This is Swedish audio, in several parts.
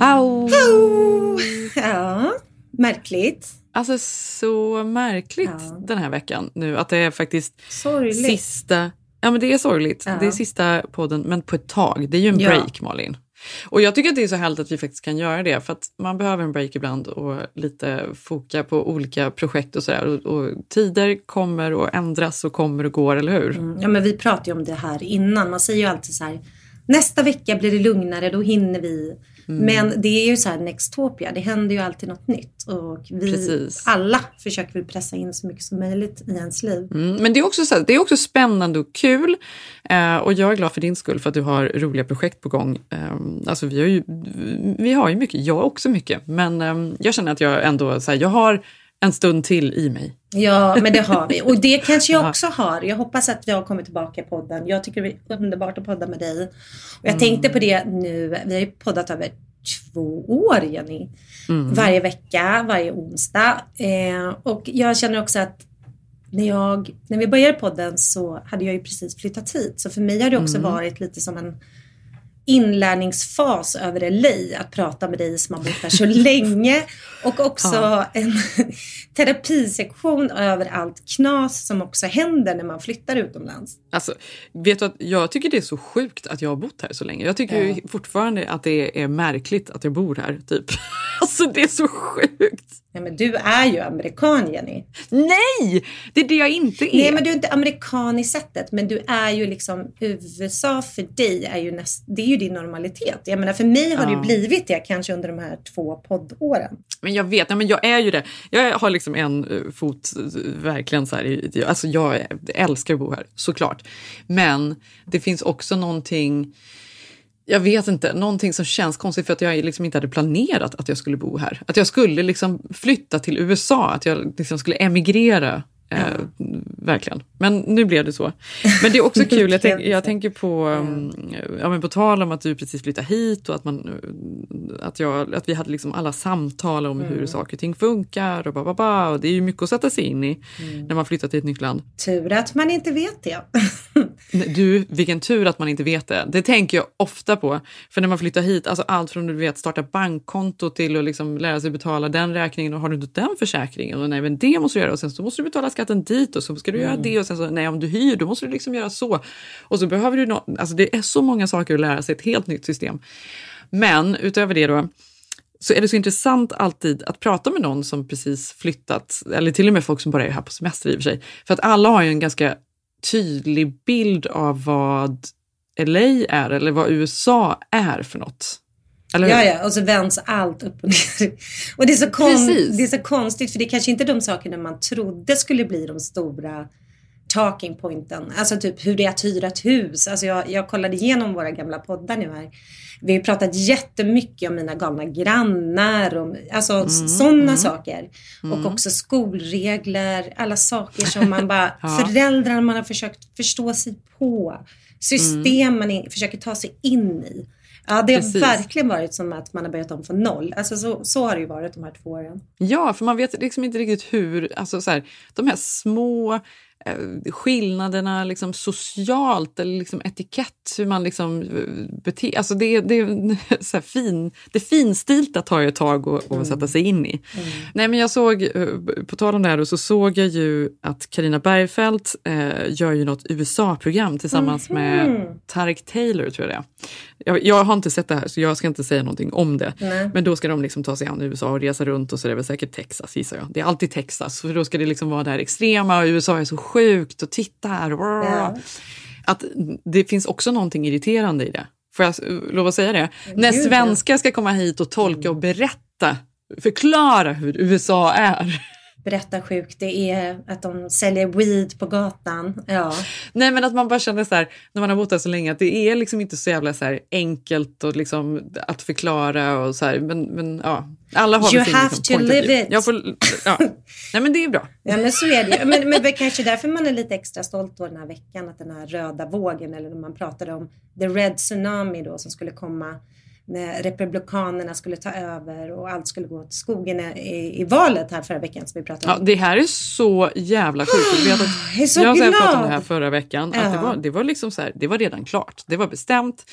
Au. Ja, märkligt. Alltså så märkligt Ja. den här veckan nu att det är faktiskt Sorgligt. sista... Ja men det är sorgligt. Ja. Det är sista podden, men på ett tag. Det är ju en Ja. break Malin. Och jag tycker att det är så härligt att vi faktiskt kan göra det för att man behöver en break ibland och lite foka på olika projekt och sådär. Och, och tider kommer och ändras och kommer och går, eller hur? Mm, Ja, men vi pratade ju om det här innan. Man säger ju alltid så här. Nästa vecka blir det lugnare, då hinner vi. Mm. Men det är ju så här Nextopia. Det händer ju alltid något nytt. Och vi Precis. alla försöker väl pressa in så mycket som möjligt i ens liv. Mm, men det är, också så här, det är också spännande och kul. Eh, och jag är glad för din skull för att du har roliga projekt på gång. Eh, alltså vi, har ju, vi har ju mycket, jag också mycket. Men eh, jag känner att jag ändå så här, jag har en stund till i mig. Ja, men det har vi. Och det kanske jag Ja. också har. Jag hoppas att vi har kommit tillbaka i podden. Jag tycker det är underbart att podda med dig. Och jag tänkte på det nu. Vi har ju poddat över två år, Jenny. Varje vecka, varje onsdag. Eh, och jag känner också att när, jag, när vi började podden så hade jag ju precis flyttat hit. Så för mig har det också varit lite som en inlärningsfas över LA. Att prata med dig som har bott här så länge. Och också Ja. en terapisektion över allt knas som också händer när man flyttar utomlands. Alltså, vet du att jag tycker det är så sjukt att jag har bott här så länge. Jag tycker ju fortfarande att det är märkligt att jag bor här, typ. Alltså det är så sjukt. Ja, men du är ju amerikan, Jenny. Nej! Det är det jag inte är. Nej, men du är inte amerikan i sättet, men du är ju liksom USA för dig är ju näst, det är ju din normalitet. Jag menar, för mig har det ju Ja. blivit det kanske under de här två poddåren. Men jag vet, men jag är ju det. Jag har liksom en eh, fot eh, verkligen så här, i- alltså jag älskar att bo här, såklart. Men det finns också någonting, jag vet inte, någonting som känns konstigt för att jag liksom inte hade planerat att jag skulle bo här. Att jag skulle liksom flytta till USA, att jag liksom skulle emigrera. Eh, verkligen. Men nu blev det så. Men det är också kul, jag, tänk, jag tänker på, um, ja, men på tal om att du precis flyttade hit och att, man, eh, att, jag, att vi hade liksom alla samtal om hur saker och ting funkar och, ba, ba, ba, och det är ju mycket att sätta sig in i när man flyttar till ett nytt land. Tur att man inte vet det. Du, vilken tur att man inte vet det. Det tänker jag ofta på. För när man flyttar hit, alltså allt från du vet, starta bankkonto till att liksom lära sig betala den räkningen och har du inte den försäkringen och nej men det måste du göra och sen så måste du betala skatten dit och så ska du göra det och sen så nej om du hyr då måste du liksom göra så. Och så behöver du nå- alltså det är så många saker att lära sig, ett helt nytt system. Men utöver det då så är det så intressant alltid att prata med någon som precis flyttat, eller till och med folk som bara är här på semester i och för sig. För att alla har ju en ganska tydlig bild av vad LA är eller vad USA är för något. Ja, ja, och så vänds allt upp och ner. Och det är, så kon- det är så konstigt för det är kanske inte de sakerna man trodde skulle bli de stora talking pointen. Alltså typ hur det är att hyra ett hus. Alltså jag, jag kollade igenom våra gamla poddar nu här. Vi har pratat jättemycket om mina galna grannar. Om, alltså Mm, sådana saker. Och också skolregler. Alla saker som man bara, Ja. föräldrar man har försökt förstå sig på. System man in, försöker ta sig in i. Ja, det har Precis. verkligen varit som att man har börjat om från noll. Alltså så, så har det ju varit de här två åren. Ja, för man vet liksom inte riktigt hur, alltså så här, de här små skillnaderna liksom socialt eller liksom etikett, hur man liksom eh, beter alltså det, det, är så fin, det finstilta tar ju ett tag att, att sätta sig in i. Nej, men jag såg, eh, på tal om det här, då, så såg jag ju att Karina Bergfeldt eh, gör ju något USA-program tillsammans med Tarek Taylor, tror jag det är. Jag, jag har inte sett det här så jag ska inte säga någonting om det. Nej. Men då ska de liksom ta sig an USA och resa runt och så är det väl säkert Texas gissar jag. Det är alltid Texas för då ska det liksom vara det här extrema och USA är så sjukt och titta här. Ja. att det finns också någonting irriterande i det. Får jag lov att säga det? När Gud, ja. svenskar ska komma hit och tolka och berätta, förklara hur USA är. Berätta sjukt det är att de säljer weed på gatan. Ja. Nej men att man bara känner så här, när man har bott här så länge, att det är liksom inte så jävla så här enkelt och liksom att förklara och så här, men, men ja, alla har You sin have liksom, to live it. Jag får, ja. Nej men det är bra. Ja men så är det ju. Men, men kanske därför man är lite extra stolt då den här veckan att den här röda vågen eller när man pratade om the red tsunami då som skulle komma när republikanerna skulle ta över och allt skulle gå åt skogen i, i valet här förra veckan som vi pratade Ja, om. det här är så jävla sjukt. Att Jag är så jag har glad! pratat om det här förra veckan. Att det, Ja. var, det, var liksom så här, det var redan klart. Det var bestämt.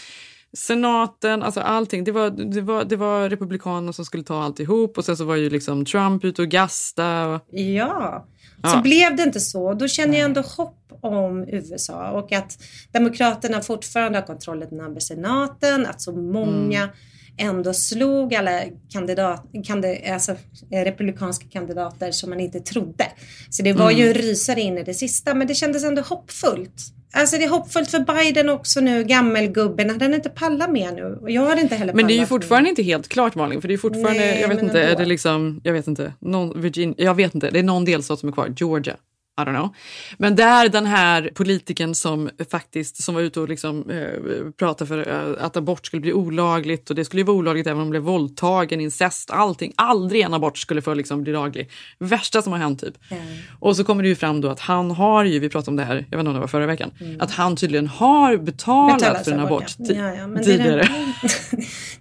Senaten, alltså allting. Det var, det var, det var republikanerna som skulle ta alltihop och sen så var ju liksom Trump ute och gasta. Och, Ja, så Ja. blev det inte så. Då känner jag ändå hopp om USA och att Demokraterna fortfarande har kontrollen över senaten, att så många Mm. ändå slog alla kandidat, kandi, alltså, eh, republikanska kandidater som man inte trodde. Så det var Mm. ju en rysare in i det sista, men det kändes ändå hoppfullt. Alltså det är hoppfullt för Biden också nu, gammelgubben. Hade han inte pallat mer nu? Och jag hade inte heller men det är ju pallat fortfarande inte helt klart Malin. För det är fortfarande, Nej, jag vet inte, är ändå. det liksom, jag vet inte, någon Virginia, jag vet inte, det är någon delstat som är kvar, Georgia. I don't know. Men där den här politikern som faktiskt som var ute och liksom, eh, pratade för eh, att abort skulle bli olagligt och det skulle ju vara olagligt även om de blev våldtagen, incest, allting. Aldrig en abort skulle få liksom bli laglig. Värsta som har hänt typ. Och så kommer det ju fram då att han har ju, vi pratade om det här, jag vet inte om det var förra veckan, att han tydligen har betalat Betalat för en abort abort, ti- ja. Ja, ja, men det är tidigare.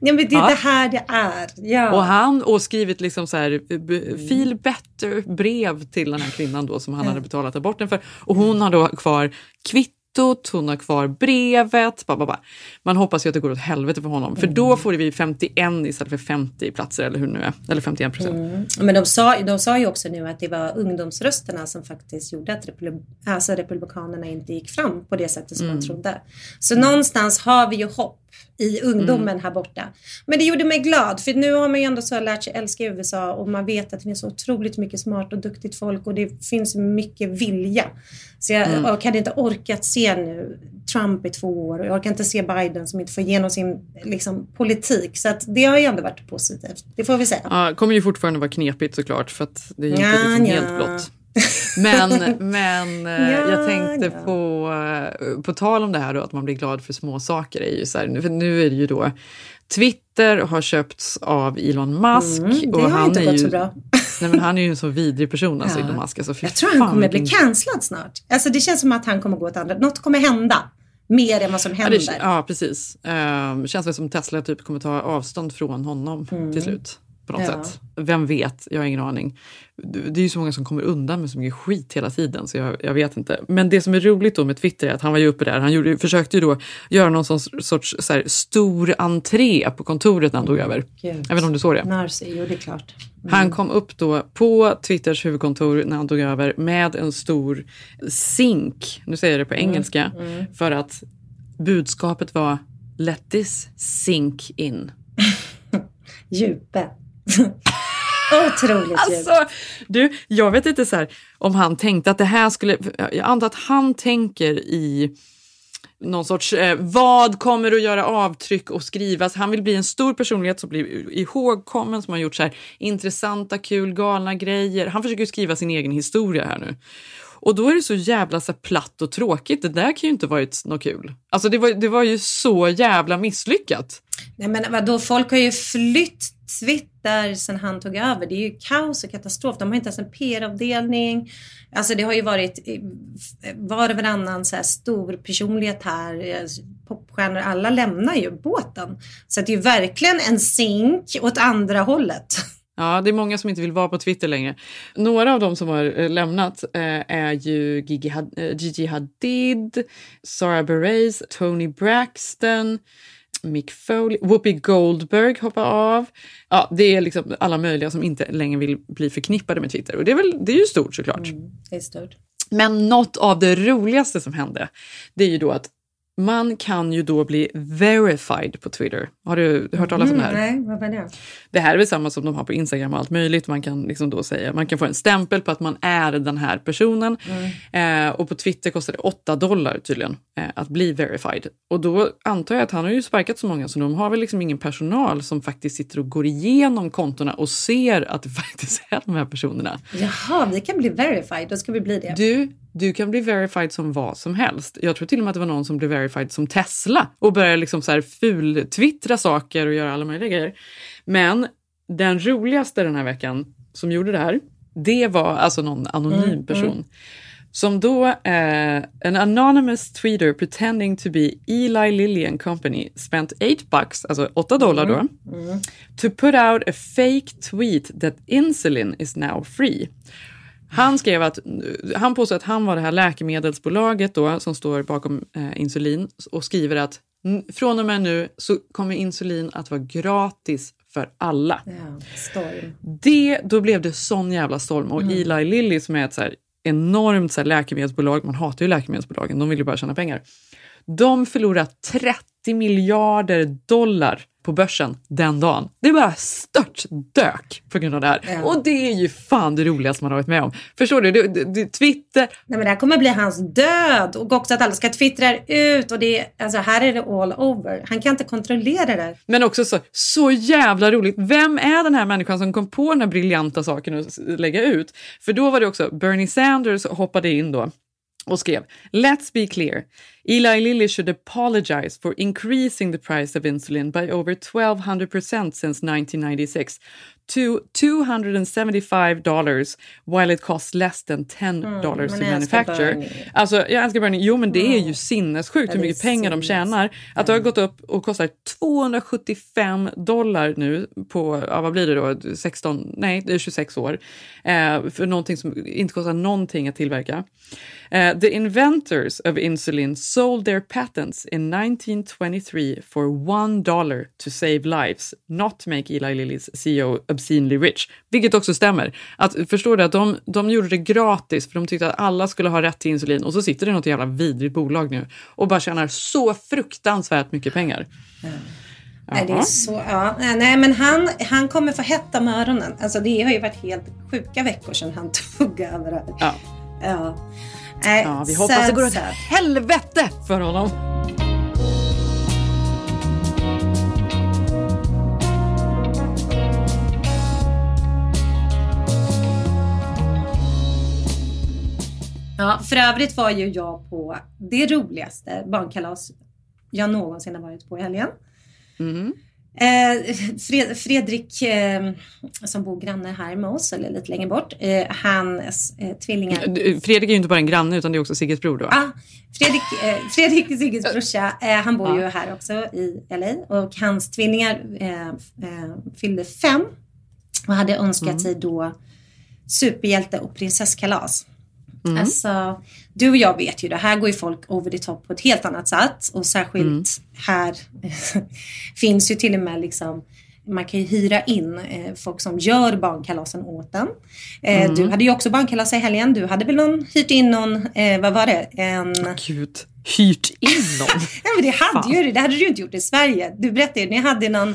Ja, men det är Ja. det här det är. Ja. Och han och skrivit liksom så här, b- feel better brev till den här kvinnan då som han hade betalat aborten för. Och hon har då kvar kvittot, hon har kvar brevet. Ba, ba, ba. Man hoppas ju att det går åt helvete för honom. För då får vi 51 istället för 50 platser eller hur nu är. Eller 51 procent. Men de sa, de sa ju också nu att det var ungdomsrösterna som faktiskt gjorde att republi- alltså republikanerna inte gick fram på det sättet som man trodde. Så någonstans har vi ju hopp i ungdomen här borta. Men det gjorde mig glad för nu har man ju ändå så lärt sig älska USA och man vet att det finns så otroligt mycket smart och duktigt folk och det finns mycket vilja. Så jag, jag hade inte orkat se nu Trump i två år och jag orkar inte se Biden som inte får igenom sin liksom, politik. Så att det har ju ändå varit positivt. Det får vi säga. Ja, kommer ju fortfarande vara knepigt såklart för att det är inte Ja, liksom ja. helt blått. Men, men eh, Ja, jag tänkte ja. på, eh, på tal om det här då, att man blir glad för små saker. Är ju så här, nu- för nu är det ju då Twitter har köpts av Elon Musk. Mm, det och har han inte är gått ju, så bra. Nej, men han är ju en så vidrig person, alltså Ja. Elon Musk. Alltså, Jag tror han kommer bli cancellad snart. Alltså det känns som att han kommer gå åt andra. Något kommer hända. Mer än vad som Ja, händer. det, ja, precis. Um, känns väl som Tesla typ kommer ta avstånd från honom till slut. På något Mm. Ja. sätt. Vem vet? Jag har ingen aning. Det är ju så många som kommer undan med så mycket skit hela tiden så jag, jag vet inte. Men det som är roligt då med Twitter är att han var ju uppe där. Han gjorde, försökte ju då göra någon sorts, så här, stor entré på kontoret när han tog över. Gud. Jag vet inte om du såg det? Narcy, jo det är klart. Han kom upp då på Twitters huvudkontor när han tog över med en stor sink, nu säger jag det på engelska, för att budskapet var Let this sink in. Djupe. Otroligt. Alltså, du, jag vet inte så här, om han tänkte att det här skulle... Jag antar att han tänker i någon sorts... Eh, vad kommer att göra avtryck och skrivas? Han vill bli en stor personlighet som blir ihågkommen, som har gjort så här intressanta, kul, galna grejer. Han försöker ju skriva sin egen historia här nu. Och då är det så jävla så platt och tråkigt. Det där kan ju inte varit något kul. Alltså det var, det var ju så jävla misslyckat. Nej men vadå, folk har ju flytt Twitter sedan han tog över. Det är ju kaos och katastrof. De har inte ens en PR-avdelning. Alltså det har ju varit eh, eh, var och varannan så här stor personlighet här. Eh, popstjärnor, alla lämnar ju båten. Så det är ju verkligen en sink åt andra hållet. Ja, det är många som inte vill vara på Twitter längre. Några av dem som har eh, lämnat eh, är ju Gigi, Had- eh, Gigi Hadid, Sarah Bareilles, Tony Braxton, Mick Foley, Whoopi Goldberg hoppar av. Ja, det är liksom alla möjliga som inte längre vill bli förknippade med Twitter. Och det är, väl, det är ju stort såklart. Det är stört. Men något av det roligaste som hände, det är ju då att man kan ju då bli verified på Twitter. Har du hört talas om det här? Nej, vad var det? Det här är väl samma som de har på Instagram och allt möjligt. Man kan liksom då säga, man kan få en stämpel på att man är den här personen. Eh, och på Twitter kostar det 8 dollar tydligen eh, att bli verified. Och då antar jag att han har ju sparkat så många så de har väl liksom ingen personal som faktiskt sitter och går igenom kontona och ser att det faktiskt är de här personerna. Jaha, vi kan bli verified. Då ska vi bli det. Du, du kan bli verified som vad som helst. Jag tror till och med att det var någon som blev verified som Tesla och började liksom så här ful-twittra saker och göra alla möjliga grejer. Men den roligaste den här veckan som gjorde det här, det var alltså någon anonym person. Som då, eh, an anonymous tweeter pretending to be Eli Lilly and Company spent 8 bucks, alltså 8 dollar då, to put out a fake tweet that insulin is now free. Han skrev att, han påstår att han var det här läkemedelsbolaget då som står bakom eh, insulin och skriver att "N- från och med nu så kommer insulin att vara gratis för alla. Ja, storm. Det, då blev det sån jävla storm och Eli Lilly som är ett så här enormt så här läkemedelsbolag, man hatar ju läkemedelsbolagen, de vill ju bara tjäna pengar. De förlorar 30 miljarder dollar på börsen den dagen. Det bara stört dök på grund av det här. Ja. Och det är ju fan det roligaste man har varit med om. Förstår du? Det, det, det, Twitter, Nej, men det här kommer bli hans död och också att alla ska twittra ut och det är, alltså här är det all over. Han kan inte kontrollera det. men också så, så jävla roligt. Vem är den här människan som kom på den här briljanta saken att lägga ut? För då var det också Bernie Sanders hoppade in då och skrev “Let's be clear. Eli Lilly should apologize for increasing the price of insulin by over 1200% since 1996 to $275 while it costs less than $10 dollars men to manufacture”. Alltså, jag älskar Bernie. Jo, men det är ju sinnessjukt Ja, hur mycket pengar de sinnes. tjänar. Att det har gått upp och kostar 275 dollar nu på, ja, vad blir det då, 16, nej det är 26 år. Eh, för någonting som inte kostar någonting att tillverka. Eh, the inventors of insulin sold their patents in 1923 for one dollar to save lives, not make Eli Lillys CEO obscenely rich. Vilket också stämmer. Att, förstår du att de, de gjorde det gratis för de tyckte att alla skulle ha rätt till insulin och så sitter det något jävla vidrigt bolag nu och bara tjänar så fruktansvärt mycket pengar. Nej, det är så, ja. Nej, men han, han kommer få hetta med öronen. Alltså det har ju varit helt sjuka veckor sedan han tog över det här. Ja. Ja. Nej, Ja, vi hoppas det går åt helvete för honom. Ja, för övrigt var ju jag på det roligaste barnkalas jag någonsin har varit på i helgen. Mhm. Eh, Fred, Fredrik, eh, som bor granne här med oss, eller lite längre bort, eh, hans tvillingar Fredrik är ju inte bara en granne utan det är också Sigges bror då. Ah, Fredrik, Fredrik Sigges brorsa, han bor ju här också i LA och hans tvillingar fyllde fem och hade önskat sig då superhjälte och prinsesskalas. Alltså, du och jag vet ju det här går ju folk over the top på ett helt annat sätt och särskilt här finns ju till och med liksom man kan ju hyra in eh, folk som gör barnkalasen åt en. Eh, Du hade ju också barnkalas i helgen. Du hade väl någon, hyrt in någon, eh, vad var det? En... Gud, hyrt in någon. Ja, men det hade Fan. ju det. Det hade du ju inte gjort i Sverige. Du berättade ju, ni hade någon...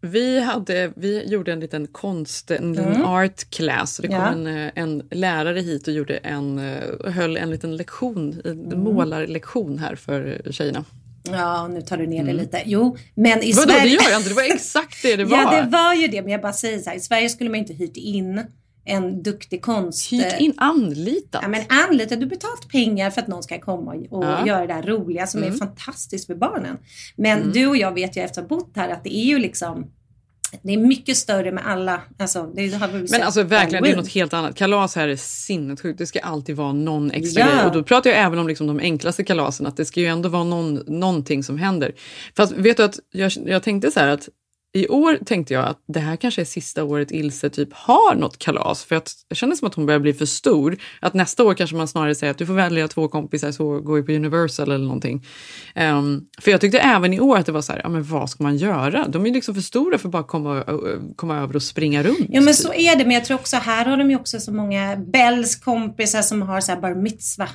Vi, hade, vi gjorde en liten konst, en liten art class. Det kom Ja. en, eh, en lärare hit och gjorde en, eh, höll en liten lektion, en målarlektion här för tjejerna. Ja, nu tar du ner det lite. Jo, men i Vadå, Sverige... det gör jag inte. Det var exakt det det var. Ja, det var ju det. Men jag bara säger så här, i Sverige skulle man inte hyrt in en duktig konst... Hyrt in, anlitat. Ja, men anlita, du betalt pengar för att någon ska komma och Ja. Mm. göra det där roliga som är fantastiskt för barnen. Men du och jag vet ju efter att ha bott här att det är ju liksom det är mycket större med alla. Alltså, det har vi Men alltså verkligen, det är något helt annat. Kalas här är sinnessjukt. Det ska alltid vara någon extra Ja. grej. Och då pratar jag även om liksom de enklaste kalasen, att det ska ju ändå vara någon, någonting som händer. Fast vet du att jag, jag tänkte så här att i år tänkte jag att det här kanske är sista året Ilse typ har något kalas. För att det kändes som att hon börjar bli för stor. Att nästa år kanske man snarare säger att du får välja två kompisar så går vi på Universal eller någonting. Um, för jag tyckte även i år att det var så här, ja men vad ska man göra? De är liksom för stora för att bara komma, komma över och springa runt. Ja men så är det. Men jag tror också här har de ju också så många Bells kompisar som har så här bar mitzva.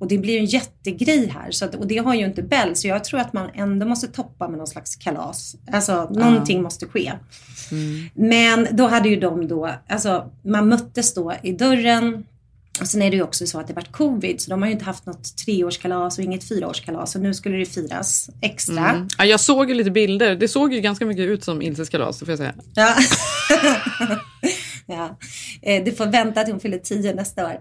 Och det blir en jättegrej här. Så att, och det har ju inte Bell. Så jag tror att man ändå måste toppa med någon slags kalas. Alltså någonting måste ske. Men då hade ju de då, alltså man möttes då i dörren. Och sen är det ju också så att det varit covid. Så de har ju inte haft något treårskalas och inget fyraårskalas. Så nu skulle det firas extra. Mm. Ja, jag såg ju lite bilder. Det såg ju ganska mycket ut som Ilses kalas, får jag säga. Ja. ja. Eh, Du får vänta till hon fyller tio nästa år.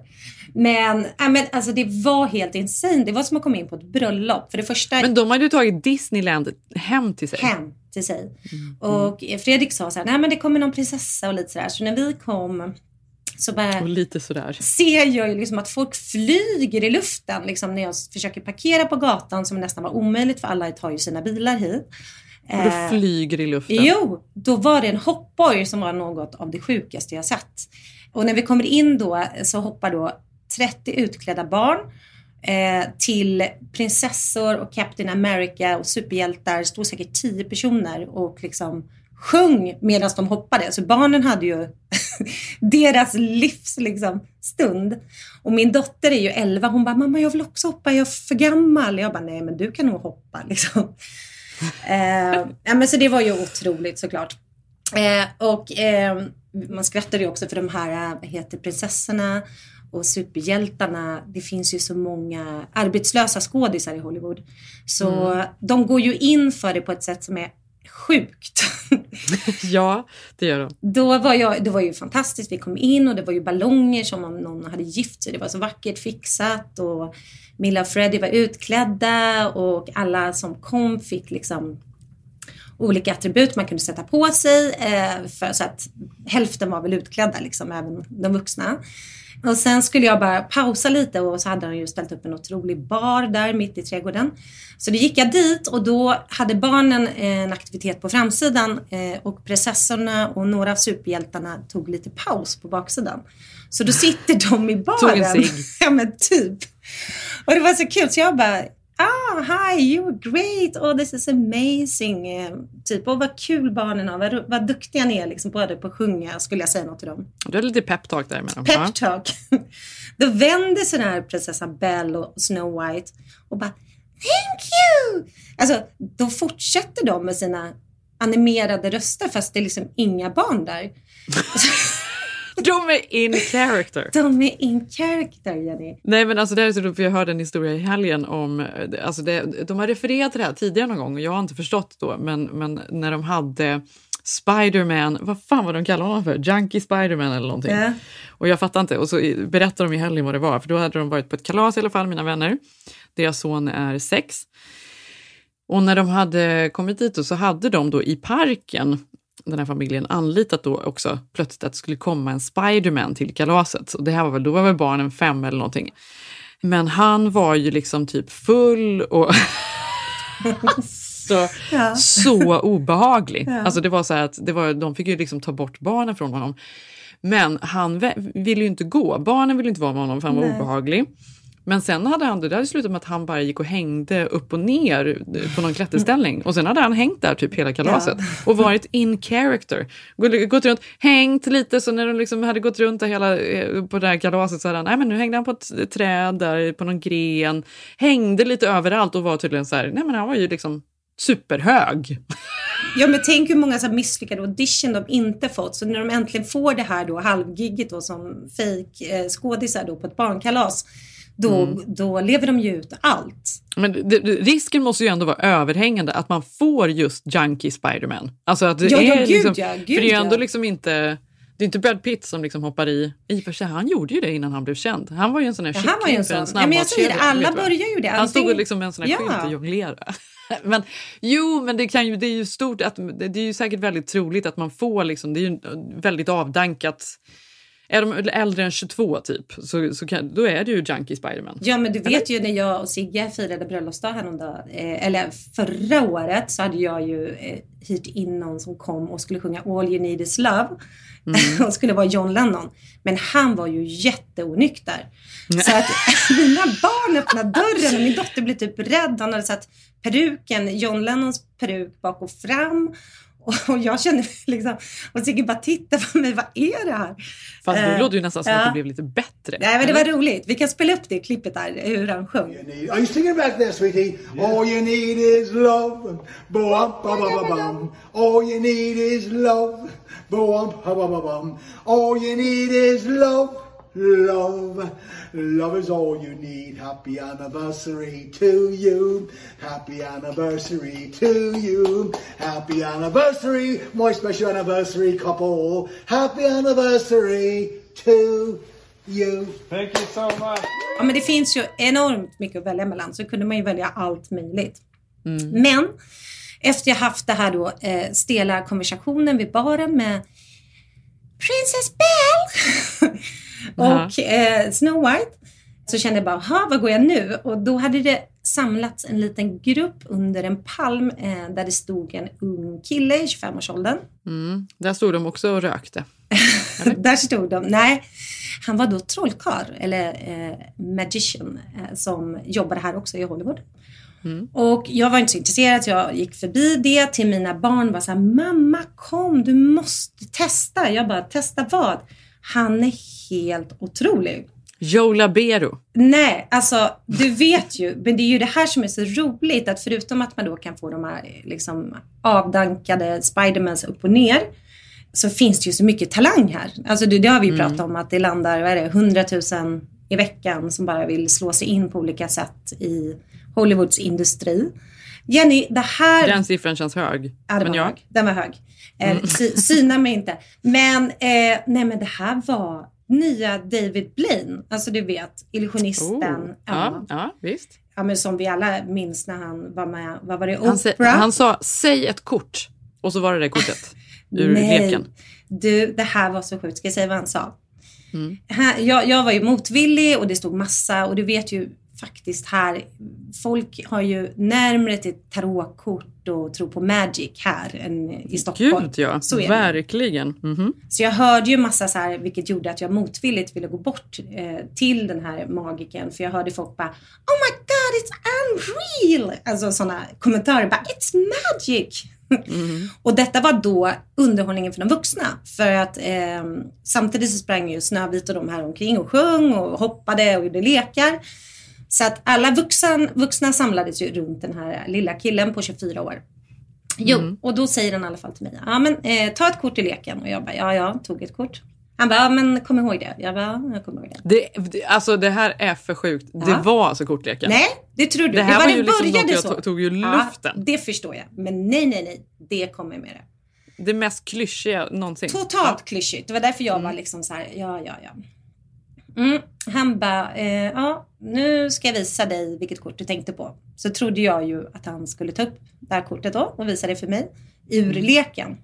Men, ja, men alltså det var helt insane. Det var som att komma in på ett bröllop. För det första Men de hade ju tagit Disneyland hem till sig. hem till sig. Och Fredrik sa så här, nej men det kommer någon prinsessa och lite sådär. Så när vi kom så bara Och lite sådär. ser jag ju liksom att folk flyger i luften liksom när jag försöker parkera på gatan som nästan var omöjligt för alla tar ju sina bilar hit. Och du Eh, flyger i luften. Jo, då var det en hoppborg som var något av det sjukaste jag sett. Och när vi kommer in då så hoppar då 30 utklädda barn eh, till prinsessor och Captain America och superhjältar. stod säkert 10 personer och liksom sjöng medan de hoppade. Så barnen hade ju deras livs liksom, stund. Och min dotter är ju 11. Hon bara, mamma jag vill också hoppa, jag är för gammal. Jag bara, nej men du kan nog hoppa liksom. Eh, ja, men så det var ju otroligt såklart. Eh, och eh, man skrattade ju också för de här eh, vad heter prinsessorna och superhjältarna. Det finns ju så många arbetslösa skådisar i Hollywood. Så de går ju in för det på ett sätt som är sjukt. Ja, det gör de. Då var jag, det var ju fantastiskt. Vi kom in och det var ju ballonger som om någon hade gift sig. Det var så vackert fixat och Milla och Freddie var utklädda och alla som kom fick liksom olika attribut man kunde sätta på sig. Eh, för, så att hälften var väl utklädda, liksom, även de vuxna. Och sen skulle jag bara pausa lite och så hade de ju ställt upp en otrolig bar där mitt i trädgården. Så då gick jag dit och då hade barnen eh, en aktivitet på framsidan eh, och prinsessorna och några av superhjältarna tog lite paus på baksidan. Så då sitter de i baren. Tog en cigg. ja men typ. Och det var så kul så jag bara Ah, hi, you were great. Oh, this is amazing. Eh, typ, och vad kul barnen har. Vad, vad duktiga ni är liksom, både på att sjunga, skulle jag säga något till dem. Du har lite peptalk där med dem. Ja. Pep talk. Då vänder sig den här prinsessan Belle och Snow White och bara Thank you! Alltså, då fortsätter de med sina animerade röster fast det är liksom inga barn där. De är in character. De är in character, Jenny. Nej men alltså det är så roligt för jag hörde en historia i helgen om, alltså det, de har refererat till det här tidigare någon gång och jag har inte förstått då men, men när de hade Spiderman, vad fan var de kallade honom för? Junkie Spiderman eller någonting. Ja. Och jag fattar inte och så berättade de i helgen vad det var för då hade de varit på ett kalas i alla fall, mina vänner. Deras son är sex. Och när de hade kommit dit så hade de då i parken den här familjen anlitat då också plötsligt att det skulle komma en Spiderman till kalaset. Och det här var väl, då var väl barnen fem eller någonting. Men han var ju liksom typ full och så, Ja. så obehaglig. Alltså det var så att det var, de fick ju liksom ta bort barnen från honom. Men han ville ju inte gå. Barnen ville inte vara med honom för han var Nej. obehaglig. Men sen hade han, det hade slutat med att han bara gick och hängde upp och ner på någon klätterställning. Och sen hade han hängt där typ hela kalaset och varit in character. Gått- runt, hängt lite, så när de liksom hade gått runt där hela, eh, på det här kalaset så hade han, nej men nu hängde han på ett träd där, på någon gren. Hängde lite överallt och var tydligen så här, nej men han var ju liksom superhög. Ja men tänk hur många så här misslyckade audition de inte fått. Så när de äntligen får det här då halvgigget då som fake eh, då på ett barnkalas. Då, då lever de ju ut allt. Men det, det, risken måste ju ändå vara överhängande att man får just Junkie Spiderman. Alltså att det Ja, ja, är gud, liksom, ja, gud, för det är ändå ja. liksom inte det är inte Brad Pitt som liksom hoppar i. I för sig, han gjorde ju det innan han blev känd. Han var ju en sån här Ja, en kyckling för. Ja, det, snabbmatskedja, alla du vad? börjar ju det. Han stod Antingen- liksom med en sån här Ja. skylt och jonglerade. men, jo, men det, kan ju, det är ju stort. Att, det det är ju säkert väldigt troligt att man får... Liksom, det är ju väldigt avdankat. Är de äldre än 22 typ, så, så kan, då är det ju Junkie Spiderman. Ja men du vet ju när jag och Sigge firade bröllopsdag häromdagen, eh, eller förra året så hade jag ju eh, hyrt in någon som kom och skulle sjunga All you need is love. och skulle vara John Lennon. Men han var ju jätteonykter. Så att mina barn öppnade dörren och min dotter blev typ rädd. Han hade satt peruken, John Lennons peruk bak och fram. Och jag kände mig liksom, och Sigge bara tittade på mig, vad är det här? Fast då Eh, låter det ju nästan som ja. att det blev lite bättre. Nej men det var roligt. Vi kan spela upp det klippet där, hur han sjöng. need. Are you singing back there, sweetie? All you need is love. Boom, ba ba ba bum. All you need is love. Bum. All you need is love. Love. Love is all you need. Happy anniversary to you. Happy anniversary to you. Happy anniversary, my special anniversary couple. Happy anniversary to you. Ja, men det finns ju enormt mycket att välja mellan så kunde man ju välja allt möjligt. Men efter jag haft det här då eh, stela konversationen vid baren med Princess Belle och eh, Snow White så kände jag bara, "Ha, vad går jag nu? Och då hade det samlats en liten grupp under en palm eh, där det stod en ung kille i 25-årsåldern. Mm. Där stod de också och rökte. Där stod de. Nej, han var då trollkarl eller eh, magician eh, som jobbade här också i Hollywood. Och jag var inte så intresserad så jag gick förbi det till mina barn var så här, mamma kom du måste testa. Jag bara, testa vad? Han är helt otrolig. Joe Labero. Nej, alltså du vet ju, men det är ju det här som är så roligt att förutom att man då kan få de här liksom avdankade Spidermans upp och ner så finns det ju så mycket talang här. Alltså det, det har vi ju pratat om att det landar, vad är det, 100 000 i veckan som bara vill slå sig in på olika sätt i Hollywoods industri. Jenny, det här... Den siffran känns hög. Ja, den Men var ja, hög. Den var hög. Eh, sy, syna mig inte. Men, eh, nej, men det här var nya David Blaine. Alltså du vet, illusionisten. oh. ja, ja, visst. ja, men som vi alla minns när han var med, vad var det, Han, sä- Oprah? han sa säg ett kort och så var det det kortet ur Nej. leken. Du, det här var så sjukt. Ska jag säga vad han sa? Mm. Här, jag, jag var ju motvillig och det stod massa och du vet ju faktiskt här, folk har ju närmare till tarotkort och tror på magic här än i Stockholm. Gud ja, Så verkligen. Mhm. Så jag hörde ju massa så här, vilket gjorde att jag motvilligt ville gå bort eh, till den här magiken. För jag hörde folk bara Oh my god, it's unreal! Alltså sådana kommentarer bara It's magic! Och detta var då underhållningen för de vuxna. För att eh, samtidigt så sprang ju Snövit och de här omkring och sjöng och hoppade och gjorde lekar. Så att alla vuxen, vuxna samlades ju runt den här lilla killen på 24 år. Jo, och då säger han i alla fall till mig, ja men eh, ta ett kort i leken. Och jag bara, ja ja, tog ett kort. Han bara, ja men kom ihåg det. Jag bara, ja, jag kommer ihåg det. Det, det, alltså det här är för sjukt. Det Ja. var alltså kortleken. Nej, det tror du. Det här var, var det ju liksom började något jag så. tog- ur luften. Ja, det förstår jag. Men nej, nej, nej. Det kommer med det. Det mest klyschiga någonsin. Totalt klyschigt. Det var därför jag var liksom så här, ja, ja, ja. Mm. Han bara, eh, ja, nu ska jag visa dig vilket kort du tänkte på. Så trodde jag ju att han skulle ta upp det här kortet då och visa det för mig ur leken.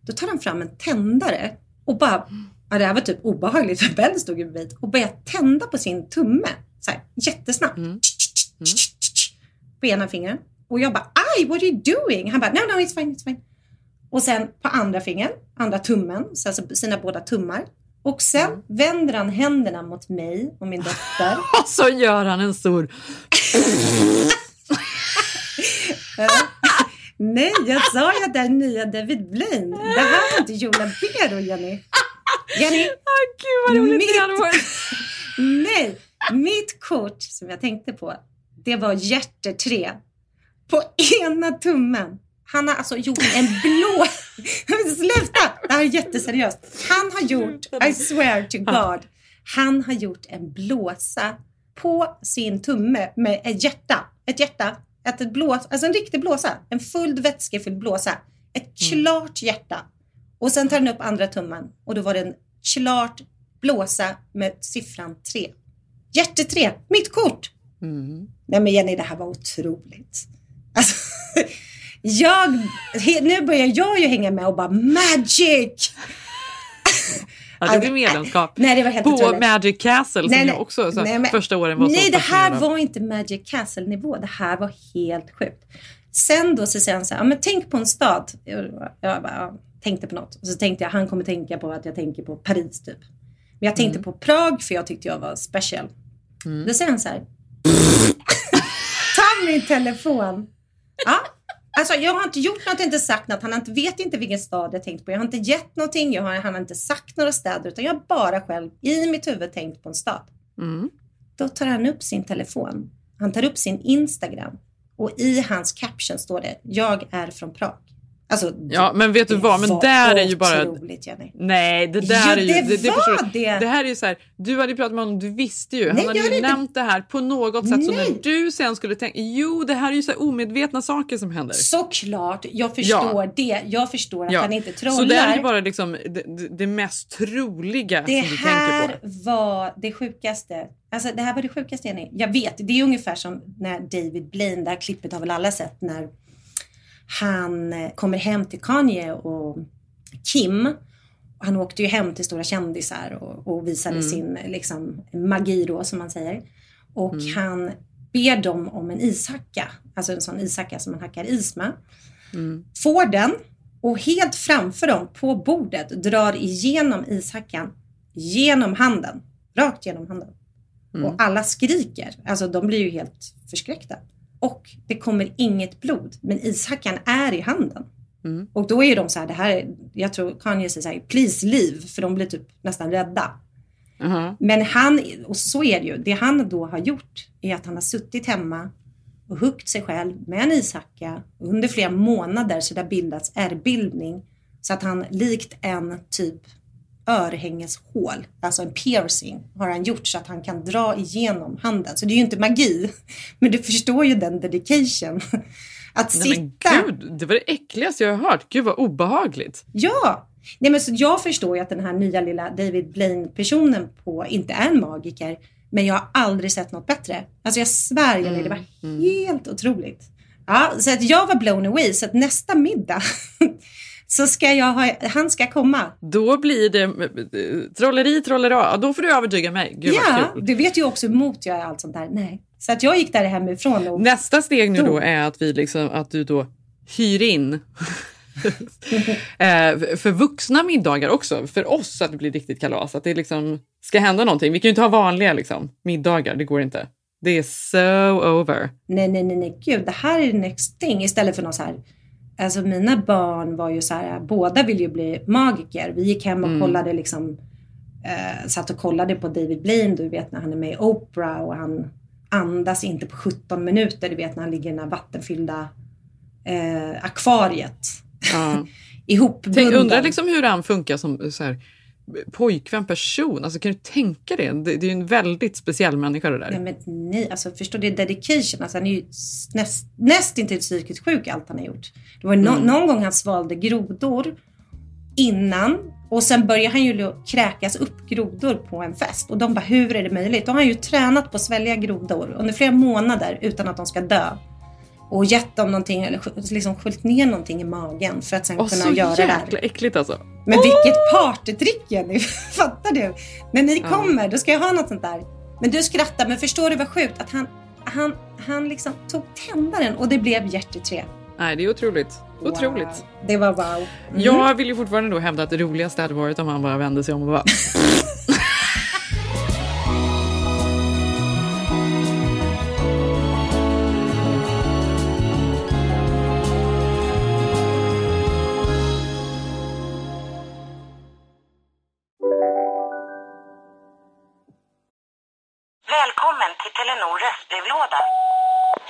Då tar han fram en tändare och bara, ja, det här var typ obehagligt för Ben stod ju bredvid och började tända på sin tumme. Så här, jättesnabbt. På ena fingret. Och jag bara, aj, what are you doing? Han bara, no, no, it's fine, it's fine. Och sen på andra fingern, andra tummen, så alltså sina båda tummar. Och sen vänder han händerna mot mig och min dotter. Och så gör han en stor... Nej, jag sa ju att det är nya David Blaine. Det här är inte Joe Labero, Jenny. Jenny, Ah, gud vad roligt det hade Mitt- varit. nej. Mitt kort som jag tänkte på, det var hjärtetre. På ena tummen. Han har alltså gjort en blå... Sluta! Det här är jätteseriöst. Han har gjort, I swear to God, han har gjort en blåsa på sin tumme med ett hjärta. Ett hjärta. Ett ett blås, alltså en riktig blåsa. En fullt vätskefylld blåsa. Ett klart hjärta. Och sen tar den upp andra tummen och då var det en klart blåsa med siffran 3. Hjärtetre, mitt kort! Nej men Jenny, det här var otroligt. Alltså, jag, nu börjar jag ju hänga med och bara magic! Ja, det blir medlemskap. Nej, det var helt På otroligt. Magic Castle som jag också så, Nej, men- första åren var så Nej, det här var inte Magic Castle-nivå. Det här var helt sjukt. Sen då så säger han så här, ja, men tänk på en stad. Jag, jag bara, ja, tänkte på något. Och så tänkte jag, han kommer tänka på att jag tänker på Paris typ. Men jag tänkte på Prag för jag tyckte jag var special. Då säger han så här. Ta min telefon. Ja, Alltså jag har inte gjort något, inte sagt något. Han inte, vet inte vilken stad jag tänkt på. Jag har inte gett någonting. Jag har, han har inte sagt några städer. Utan jag har bara själv i mitt huvud tänkt på en stad. Mm. Då tar han upp sin telefon. Han tar upp sin Instagram. Och i hans caption står det Jag är från Prag. Alltså, Ja, men vet du det vad? Men var där är ju bara... Otroligt Jenny. Nej, det där Jo, är ju... det var förstår du. det. Det här är ju så här, du hade ju pratat med honom, du visste ju. Han Nej, hade jag ju hade inte- nämnt det här på något sätt. Så Nej. när du sen skulle tänka, jo det här är ju så här omedvetna saker som händer. Såklart, jag förstår det. Jag förstår att han inte trollar. Så det är ju bara liksom det, det, det mest troliga Det som du här tänker på. var det sjukaste. Alltså det här var det sjukaste Jenny. Jag vet, det är ungefär som när David Blaine, det här klippet har väl alla sett, när han eh, kommer hem till Kanye och Kim. Han åkte ju hem till stora kändisar och, och visade Mm. sin liksom, magi då som man säger. Och Mm. han ber dem om en ishacka, alltså en sån ishacka som man hackar is med. Mm. Får den och helt framför dem på bordet drar igenom ishackan genom handen. Rakt genom handen. Mm. Och alla skriker. Alltså de blir ju helt förskräckta. Och det kommer inget blod. Men ishackan är i handen. Mm. Och då är ju de så här, det här är, jag tror Kanye säger så här, please leave. För de blir typ nästan rädda. Aha. Men han, och så är det ju, det han då har gjort är att han har suttit hemma och huggit sig själv med en ishacka under flera månader så det har bildats ärrbildning. Så att han likt en typ örhängeshål, alltså en piercing, har han gjort så att han kan dra igenom handen. Så det är ju inte magi, men du förstår ju den dedication. Att Nej, men sitta... gud, det var det äckligaste jag har hört. Gud vad obehagligt. Ja! Nej, men så jag förstår ju att den här nya lilla David Blaine-personen på inte är en magiker. Men jag har aldrig sett något bättre. Alltså jag svär, Jenny, det var helt otroligt. Ja, så att jag var blown away. Så att nästa middag så ska jag ha, han ska komma. Då blir det eh, trolleri, trollera. Då får du övertyga mig. Gud ja, du vet ju också emot jag är allt sånt där. Nej. Så att jag gick där hemifrån och Nästa steg nu Då. då är att, vi liksom, att du då hyr in eh, för vuxna middagar också. För oss att det blir riktigt kalas. Att det liksom ska hända någonting. Vi kan ju inte ha vanliga liksom, middagar. Det går inte. Det är so over. nej, nej, nej, nej, gud, det här är next thing. Istället för någon så här, alltså mina barn var ju så här, båda vill ju bli magiker. Vi gick hem och Mm. kollade liksom, eh, satt och kollade på David Blaine, du vet när han är med i Oprah och han andas inte på 17 minuter, du vet när han ligger i det här vattenfyllda eh, akvariet. Ja. Ihopbunden. Tänk, undrar liksom hur han funkar som så här, pojkvän person. Alltså, kan du tänka det? det? Det är ju en väldigt speciell människa det där. Nej, men nej, alltså förstår du, dedication. Alltså, han är ju näst, nästintill psykiskt sjuk allt han har gjort. Det var no, Mm. någon gång han svalde grodor innan och sen började han ju kräkas upp grodor på en fest. Och de bara, hur är det möjligt? Då har han ju tränat på att svälja grodor under flera månader utan att de ska dö. Och gett dem någonting, eller liksom sköljt ner någonting i magen för att sen Åh, kunna så göra det jäkla där. äckligt alltså. Men vilket partytrick Jenny! Fattar du? När ni kommer, då ska jag ha något sånt där. Men du skrattar, men förstår du vad sjukt? Att han, han, han liksom tog tändaren och det blev hjärteträ. Nej, det är otroligt. Otroligt. Wow. Det var wow. Mm. Jag vill ju fortfarande då hävda att det roligaste hade varit om han bara vände sig om och bara... till Telenor röstbrevlåda.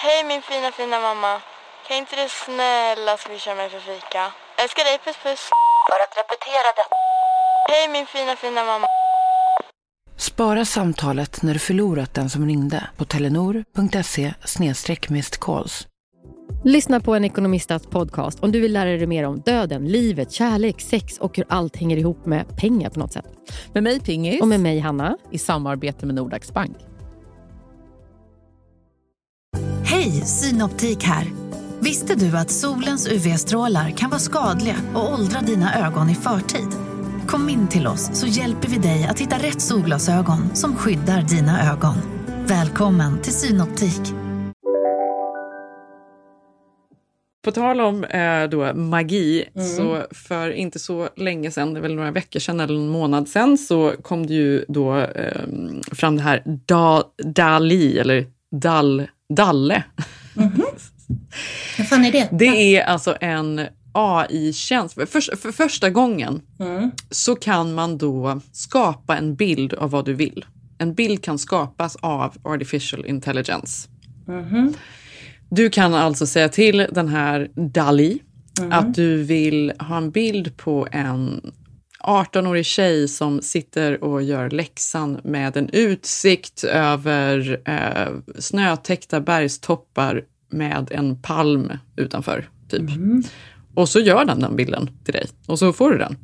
Hej min fina fina mamma. Kan inte du snälla swisha mig för fika? Älskar dig, puss puss. För att repetera detta. Hej min fina fina mamma. Spara samtalet när du förlorat den som ringde på telenor.se calls. Lyssna på en ekonomistats podcast om du vill lära dig mer om döden, livet, kärlek, sex och hur allt hänger ihop med pengar på något sätt. Med mig Pingis. Och med mig Hanna. I samarbete med Nordax Bank. Hej, Synoptik här. Visste du att solens UV-strålar kan vara skadliga och åldra dina ögon i förtid? Kom in till oss så hjälper vi dig att hitta rätt solglasögon som skyddar dina ögon. Välkommen till Synoptik. På tal om eh, då magi, Mm. så för inte så länge sedan, det är väl några veckor sedan eller en månad sedan, så kom det ju då eh, fram det här da, Dali, eller Dal, Dalle. Vad fan är det? Det är alltså en AI-tjänst. För, för första gången Mm. så kan man då skapa en bild av vad du vill. En bild kan skapas av artificial intelligence. Mhm. Du kan alltså säga till den här Dali Mhm. att du vill ha en bild på en 18-årig tjej som sitter och gör läxan med en utsikt över eh, snötäckta bergstoppar med en palm utanför. Typ. Mhm. Och så gör den den bilden till dig och så får du den.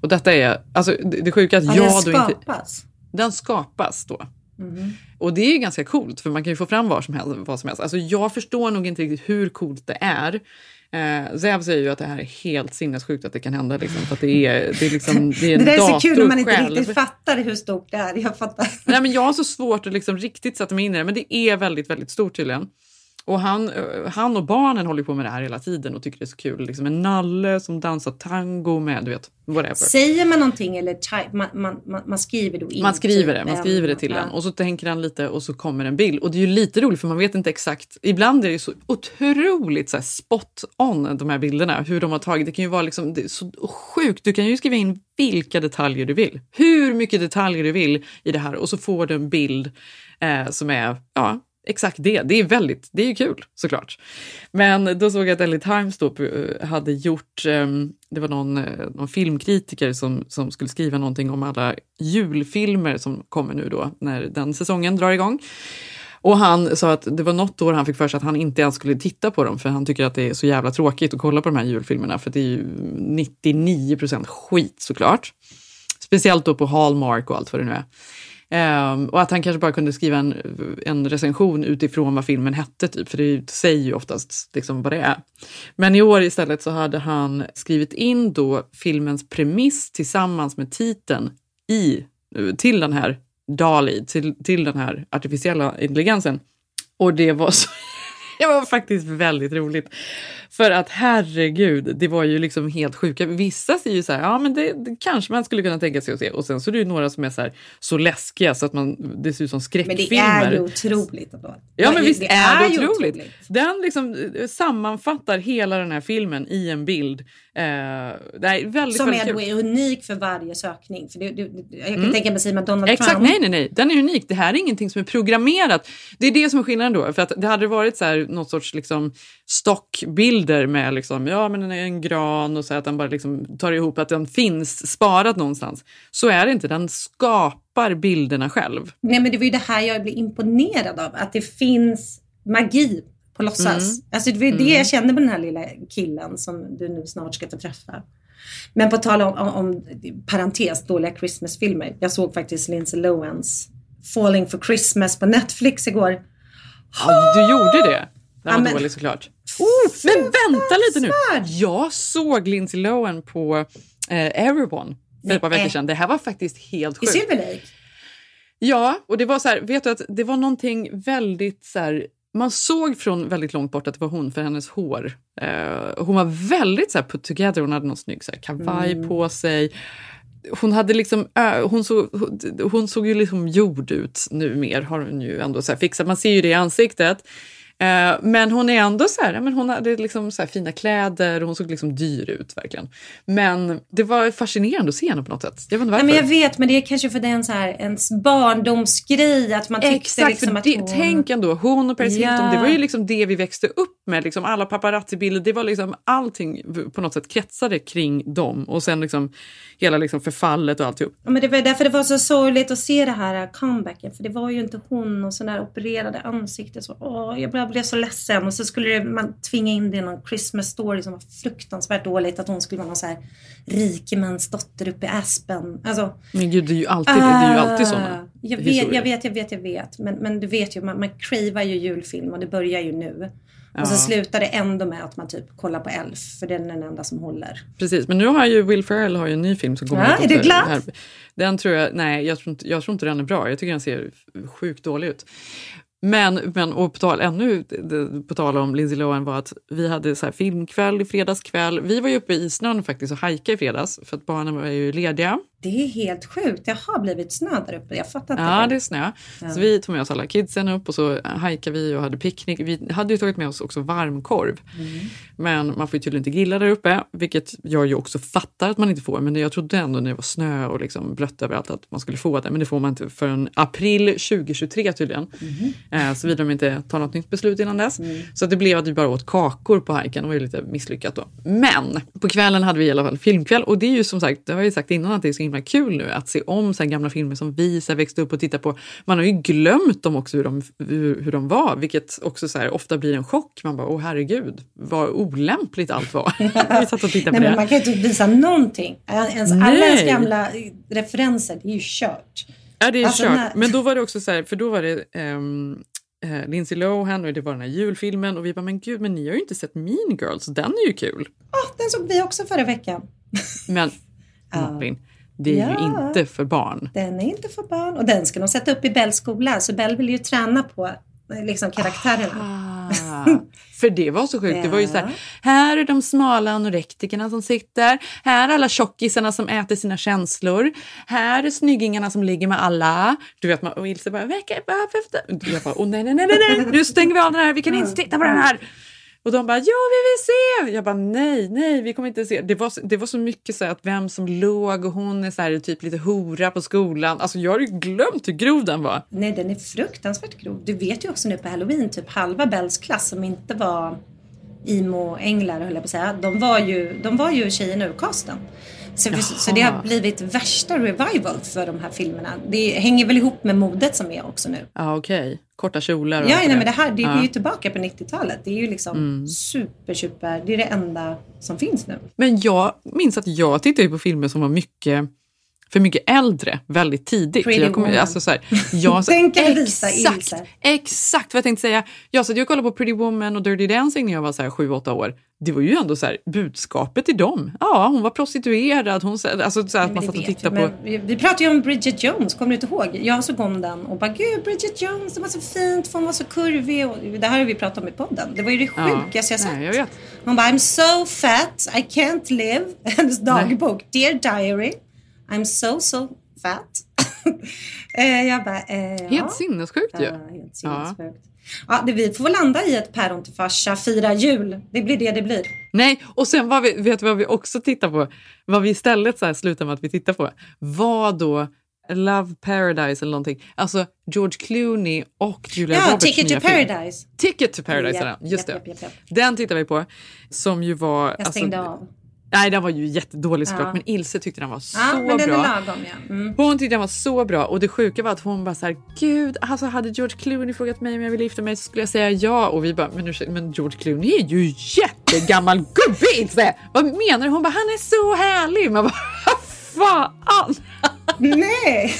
Och detta är, alltså det, sjuka är att Ja, jag den då inte... skapas. Den skapas då. Mhm. Och det är ganska coolt för man kan ju få fram vad som helst. Vad som helst. Alltså jag förstår nog inte riktigt hur coolt det är. Eh, Zev säger ju att det här är helt sinnessjukt att det kan hända. Liksom, att det är, det är, liksom, det är Det där är så kul när man inte dator riktigt själv. fattar hur stort det är. Jag fattar. Nej, men jag har så svårt att liksom riktigt sätta mig in i det, men det är väldigt, väldigt stort tydligen. Och han, eh, han och barnen håller på med det här hela tiden och tycker det är så kul. Liksom en nalle som dansar tango med, du vet, whatever. Säger man någonting eller man, man, man, skriver då in Man skriver typ det, man en- skriver det till ja. en och så tänker han lite och så kommer en bild. Och det är ju lite roligt för man vet inte exakt. Ibland är det ju så otroligt så här spot on de här bilderna. Hur de har tagit. Det kan ju vara liksom, så sjukt. Du kan ju skriva in vilka detaljer du vill. Hur mycket detaljer du vill i det här och så får du en bild eh, som är ja, exakt det. Det är väldigt, det är ju kul såklart. Men då såg jag att Ellie Times då eh, hade gjort, ehm, det var någon, eh, någon filmkritiker som, som skulle skriva någonting om alla julfilmer som kommer nu då när den säsongen drar igång. Och han sa att det var något år han fick för sig att han inte ens skulle titta på dem för han tycker att det är så jävla tråkigt att kolla på de här julfilmerna för det är ju 99% skit såklart. Speciellt då på Hallmark och allt vad det nu är. Um, och att han kanske bara kunde skriva en, en recension utifrån vad filmen hette, typ, för det säger ju oftast liksom vad det är. Men i år istället så hade han skrivit in då filmens premiss tillsammans med titeln i, till den här DALI, till, till den här artificiella intelligensen. Och det var så det var faktiskt väldigt roligt. För att herregud, det var ju liksom helt sjuka. Vissa säger ju så här, ja men det, det kanske man skulle kunna tänka sig att se. Och sen så är det ju några som är så, här, så läskiga så att man, det ser ut som Men skräckfilmer. det är ju otroligt ändå. Ja men visst det är det ju otroligt. Den liksom eh, sammanfattar hela den här filmen i en bild. Eh, är väldigt, Som väldigt är kul. då är unik för varje sökning. För det, det, jag kan Mm. tänka mig Simon Donald Exakt, Trump. nej, nej, nej. Den är unik. Det här är ingenting som är programmerat. Det är det som är skillnaden då. För att det hade varit så här, något sorts liksom, stockbilder med liksom, ja, men den är en gran och så att den bara liksom tar ihop att den finns sparad någonstans. Så är det inte. Den skapar bilderna själv. Nej men det var ju det här jag blev imponerad av. Att det finns magi på låtsas. Mm. Alltså det var ju det Mm. jag kände med den här lilla killen som du nu snart ska få träffa. Men på tal om, om, om parentes, dåliga Christmas-filmer. Jag såg faktiskt Lindsay Lohans Falling for Christmas på Netflix igår. Ja, du gjorde det. Den Ja, var men- dålig såklart. Oh, men vänta lite nu! Jag såg Lindsay Lohan på eh, Everyone för ett par veckor sedan. Det här var faktiskt helt I sjukt. Silver Lake. Ja, och det var så här, vet du att det var någonting väldigt så här, man såg från väldigt långt bort att det var hon för hennes hår. Eh, hon var väldigt så här put together, hon hade någon snygg så här, kavaj Mm. på sig. Hon hade liksom, ö, hon, såg, hon, hon såg ju liksom jord ut nu mer, har hon ju ändå så här fixat. Man ser ju det i ansiktet. Eh, men hon är ändå så här, men hon hade liksom så här fina kläder och hon såg liksom dyr ut verkligen. Men det var fascinerande att se henne på något sätt. Jag vet inte varför. Nej, men jag vet, men det är kanske för den så här, ens barndomsgrej. Att man tyckte Exakt, liksom att det, hon... tänk ändå, hon och Paris Ja. Hilton, det var ju liksom det vi växte upp med. Liksom alla paparazzi-bilder, det var liksom allting på något sätt kretsade kring dem. Och sen liksom hela liksom förfallet och alltihop. Ja, men det var därför det var så sorgligt att se det här comebacken. För det var ju inte hon och sån där opererade ansikte. Så, åh, jag blev, blev så ledsen. Och så skulle det, man tvinga in det i någon Christmas story som var fruktansvärt dåligt. Att hon skulle vara någon så här rikemans dotter uppe i Aspen. Alltså, Men gud, det är ju alltid, det är ju alltid ah, såna jag vet, jag vet, jag vet, jag vet. Men, men du vet ju, man, man cravar ju julfilm och det börjar ju nu. Och så slutar det ändå med att man typ kollar på Elf. För den är den enda som håller. Precis, men nu har ju Will Ferrell har ju en ny film som kommer Ja, ut är du glad? Den tror jag, nej jag tror, inte, jag tror inte den är bra. Jag tycker den ser sjukt dålig ut. Men, men och på tal, ännu på tal om Lindsay Lohan var att vi hade så här filmkväll i fredagskväll. Vi var ju uppe i snön faktiskt och hajkade i fredags för att barnen var ju lediga. Det är helt sjukt. Det har blivit snö där uppe. Jag fattar inte. Ja, det är snö. Ja. Så vi tog med oss alla kidsen upp och så hajkade vi och hade picknick. Vi hade ju tagit med oss också varmkorv. Mm. Men man får ju tydligen inte grilla där uppe, vilket jag ju också fattar att man inte får. Men jag trodde ändå när det var snö och liksom blött överallt att man skulle få det. Men det får man inte förrän april 2023 tydligen. Eh, Såvida de inte tar något nytt beslut innan dess. Så att det blev att vi bara åt kakor på hajken. Det var ju lite misslyckat då. Men på kvällen hade vi i alla fall filmkväll och det är ju som sagt, det har jag ju sagt innan att det är så himla kul nu att se om så här gamla filmer som vi så växte upp och tittade på. Man har ju glömt dem också hur de, hur, hur de var, vilket också så här, ofta blir en chock. Man bara, åh herregud, vad olämpligt allt var. vi satt och tittade Nej, på men det. man kan ju inte visa någonting. Ens, alla Nej. ens gamla referenser, det är ju kört. Ja, det är Alltså, kört. när- Men då var det också så här, för då var det eh, Lindsay Lohan och det var den här julfilmen och vi bara, men gud, men ni har ju inte sett Mean Girls, den är ju kul. Ah, den såg vi också förra veckan. Men Malin, det är ju Ja. inte för barn. Den är inte för barn. Och den ska de sätta upp i Bells skola. Så Bell vill ju träna på eh, liksom, karaktärerna. Ah, för det var så sjukt. Det var ju så här, här är de smala anorektikerna som sitter. Här är alla tjockisarna som äter sina känslor. Här är snyggingarna som ligger med alla. Du vet, man, och Ilse bara, vecka efter. Jag bara, nej, nej, nej, nej, nej, nu stänger vi av den här, vi kan inte titta på den här. Och de bara, ja vi vill se! Jag bara, nej, nej, vi kommer inte se. Det var, så- det var så mycket så att vem som låg och hon är så här, typ lite hora på skolan. Alltså jag har ju glömt hur grov den var. Nej, den är fruktansvärt grov. Du vet ju också nu på halloween, typ halva Bells klass som inte var emo-änglar höll jag på att säga. De var ju, de var ju tjejerna ur casten. Så, så det har blivit värsta revival för de här filmerna. Det hänger väl ihop med modet som är också nu. Ja, okej. Korta kjolar och Ja, nej, men det här det är ju tillbaka på 90-talet. Det är ju liksom Mm. super, super. Det är det enda som finns nu. Men jag minns att jag tittade på filmer som var mycket för mycket äldre väldigt tidigt. Pretty jag Woman. alltså, så här, jag, Den kan visa exakt, exakt vad jag tänkte säga. Jag, så att jag kollade på Pretty Woman och Dirty Dancing när jag var så här 7-8 år. Det var ju ändå så här, budskapet till dem. Ja, hon var prostituerad. Hon, alltså, så här, att man satt och tittade på... vi, vi pratade ju om Bridget Jones, kommer du inte ihåg? Jag såg om den och bara gud Bridget Jones, det var så fint för hon var så kurvig. Och det här har vi pratat om i podden. Det var ju det Ja. sjukaste jag sett. Nej, jag vet. Hon bara I'm so fat, I can't live. Hennes dagbok, Dear Diary. I'm so so fat. eh, jag bara, eh, Helt ja. sinnessjukt ju. Ja, helt sinnessjukt. Ja, det, vi får väl landa i ett päron till farsa, fira jul. Det blir det det blir. Nej, och sen var vi, vet du vad vi också tittar på? Vad vi istället så här slutar med att vi tittar på var då Love Paradise eller någonting. Alltså George Clooney och Julia Ja, Roberts Ticket to film. Paradise. Ticket to Paradise är den, just japp, det. japp, japp, Den tittar vi på. Som ju var... alltså, Jag stängde av. Nej, den var ju jättedålig såklart, Ja. men Ilse tyckte den var så Ja, men den bra. är lagom ja. Mm. Hon tyckte den var så bra och det sjuka var att hon bara så här, gud, alltså hade George Clooney frågat mig om jag ville gifta mig så skulle jag säga ja. Och vi bara, men ursäkta, men George Clooney är ju jättegammal gubbe Ilse! Vad menar du? Hon bara, han är så härlig. Man bara, fan! Nej!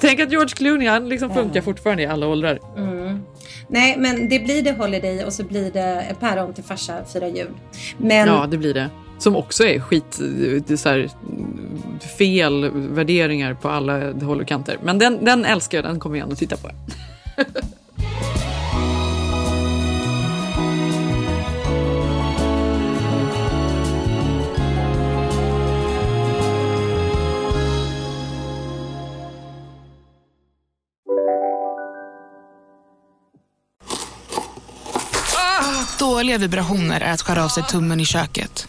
Tänk att George Clooney, han liksom funkar fortfarande i alla åldrar. Mm. Nej, men det blir det Holiday och så blir det ett päron till farsa fira jul. Men Ja, det blir det. Som också är skit, det är så här, fel värderingar på alla håll och kanter. Men den, den älskar jag, den kommer jag ändå titta på. Dåliga vibrationer är att skära av sig tummen i köket.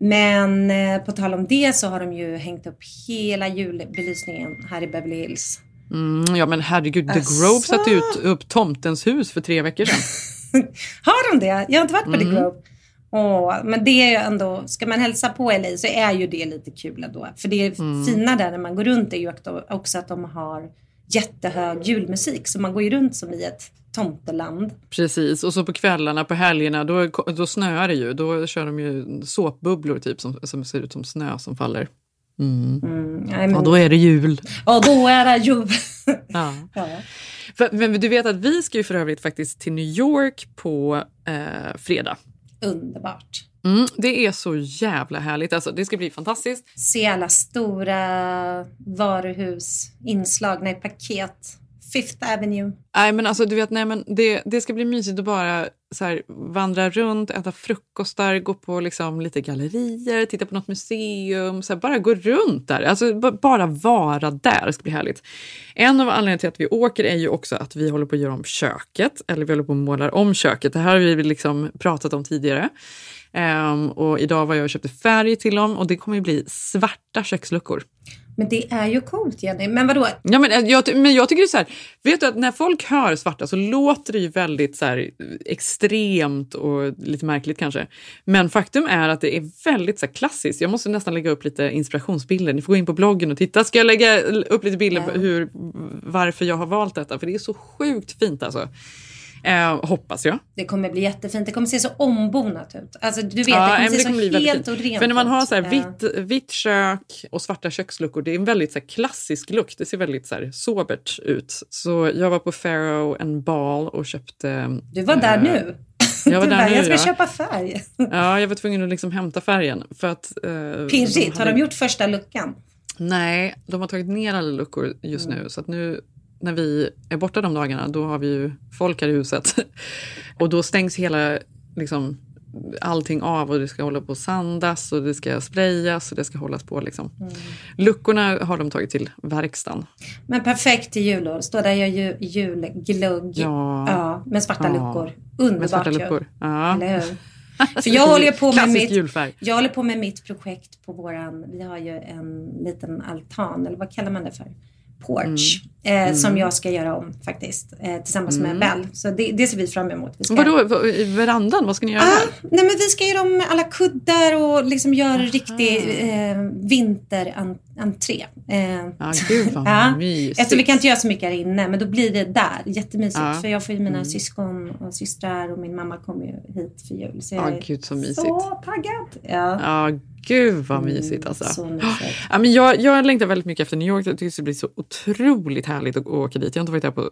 Men eh, på tal om det så har de ju hängt upp hela julbelysningen här i Beverly Hills. Mm, ja men herregud, The Asså? Grove satte ut upp Tomtens hus för tre veckor sedan. Har de det? Jag har inte varit på The Mm. Grove. Åh, men det är ju ändå, ska man hälsa på LA så är ju det lite kul ändå. För det Mm. fina där när man går runt är ju också att de har jättehög julmusik. Så man går ju runt som i ett tomteland. Precis, och så på kvällarna, på helgerna, då, då snöar det ju. Då kör de ju såpbubblor typ som, som ser ut som snö som faller. Mm. nej, men- Ja, då är det jul. Ja, då är det jul. Ja. ja. För, men du vet att vi ska ju för övrigt faktiskt till New York på eh, fredag. Underbart. Mm, det är så jävla härligt. Alltså, det ska bli fantastiskt. Se alla stora varuhus inslagna i paket. Fifth Avenue. Nej, men alltså, du vet, nej, men det, det ska bli mysigt att bara så här, vandra runt, äta frukostar, gå på liksom, lite gallerier, titta på något museum. Så här, bara gå runt där. Alltså, bara vara där. Det ska bli härligt. En av anledningarna till att vi åker är ju också att vi håller på att göra om köket. Eller vi håller på att måla om köket. Det här har vi liksom pratat om tidigare. Um, och idag var jag och köpte färg till dem och det kommer ju bli svarta köksluckor. Men det är ju coolt Jenny. Men vadå? Ja, men, eh, jag, men jag tycker det är så här, vet du att när folk hör svarta så låter det ju väldigt så här, extremt och lite märkligt kanske. Men faktum är att det är väldigt så här, klassiskt. Jag måste nästan lägga upp lite inspirationsbilder. Ni får gå in på bloggen och titta. Ska jag lägga upp lite bilder på hur, varför jag har valt detta? För det är så sjukt fint alltså. Eh, hoppas jag. Det kommer bli jättefint. Det kommer se så ombonat ut. Alltså du vet, Ja, det kommer se det så kommer väldigt helt och rent För när man har så här vitt, vitt kök och svarta köksluckor, det är en väldigt så här klassisk look. Det ser väldigt så här sobert ut. Så jag var på Pharaoh and Ball och köpte... Du var där eh, nu. Jag var Du där bara, nu. jag ska ja. köpa färg. Ja, jag var tvungen att liksom hämta färgen. För att, eh, Pirrigt. Har hade- de gjort första luckan? Nej, de har tagit ner alla luckor just Mm. nu. Så att nu när vi är borta de dagarna, då har vi ju folk här i huset. Och då stängs hela, liksom, allting av och det ska hålla på att sandas och det ska sprayas och det ska hållas på. Liksom. Mm. Luckorna har de tagit till verkstaden. Men perfekt till julår. Stå där och gör ju, julglugg. Ja. ja. Med svarta Ja. luckor. Underbart Med svarta luckor. Ja. Eller hur? För jag håller på med mitt, julfärg. jag håller på med mitt projekt på våran, vi har ju en liten altan, eller vad kallar man det för? Porch. Eh, Mm. Som jag ska göra om faktiskt. Eh, tillsammans Mm. med Bell. Så det, det ser vi fram emot. Vi ska... Vadå, vad- i verandan? Vad ska ni göra Ah, där? nej men vi ska göra om alla kuddar och liksom göra riktig eh, vinterentré. Eh, Ja, gud vad ja. mysigt. Eftersom vi kan inte göra så mycket här inne, men då blir det där. Jättemysigt. Ja. För jag får ju mina Mm. syskon och systrar och min mamma kommer ju hit för jul. Så jag Ja, är gud så mysigt. så taggad. Ja. Ja, gud vad mysigt alltså. så mysigt. Ja, men jag, jag längtar väldigt mycket efter New York. Jag tycker det ska bli så otroligt härligt att åka dit. Jag har inte varit där på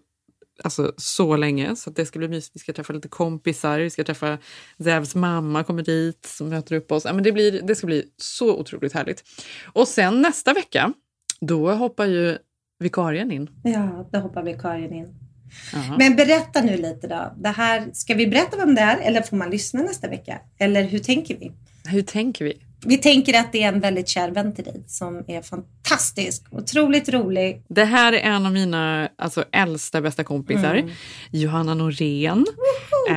alltså, så länge, så det ska bli mysigt. Vi ska träffa lite kompisar, vi ska träffa Zevs mamma kommer dit som möter upp oss. Ja, men det, blir, det ska bli så otroligt härligt. Och sen nästa vecka, då hoppar ju vikarien in. Ja, då hoppar vikarien in. Ja. Men berätta nu lite då. Det här, ska vi berätta vem det är eller får man lyssna nästa vecka? Eller hur tänker vi? Hur tänker vi? Vi tänker att det är en väldigt kär vän till dig som är fantastisk, otroligt rolig. Det här är en av mina alltså, äldsta bästa kompisar, Mm. Johanna Norén. Eh,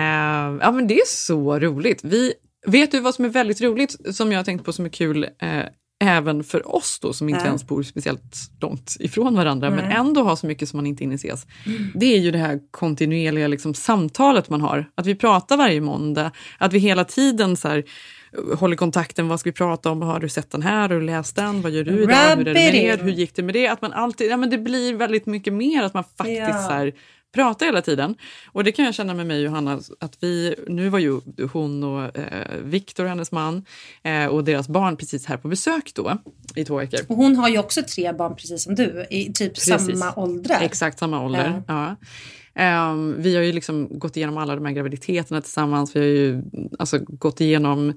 ja, men det är så roligt. Vi, vet du vad som är väldigt roligt, som jag har tänkt på som är kul eh, även för oss då, som inte Ja. ens bor speciellt långt ifrån varandra, men Nej. ändå har så mycket som man inte hinner ses. Mm. Det är ju det här kontinuerliga liksom, samtalet man har. Att vi pratar varje måndag, att vi hela tiden så här, håller kontakten, vad ska vi prata om, har du sett den här, har du läst den, vad gör du idag, hur är det med er, hur gick det med det? Att man alltid, ja men det blir väldigt mycket mer att man faktiskt Ja. så här, pratar hela tiden. Och det kan jag känna med mig och Johanna, att vi, nu var ju hon och eh, Viktor, hennes man, eh, och deras barn precis här på besök då i två veckor. Och hon har ju också tre barn precis som du, i typ Precis. samma åldrar. Exakt samma ålder. Ja. Um, vi har ju liksom gått igenom alla de här graviditeterna tillsammans. Vi har ju alltså, gått igenom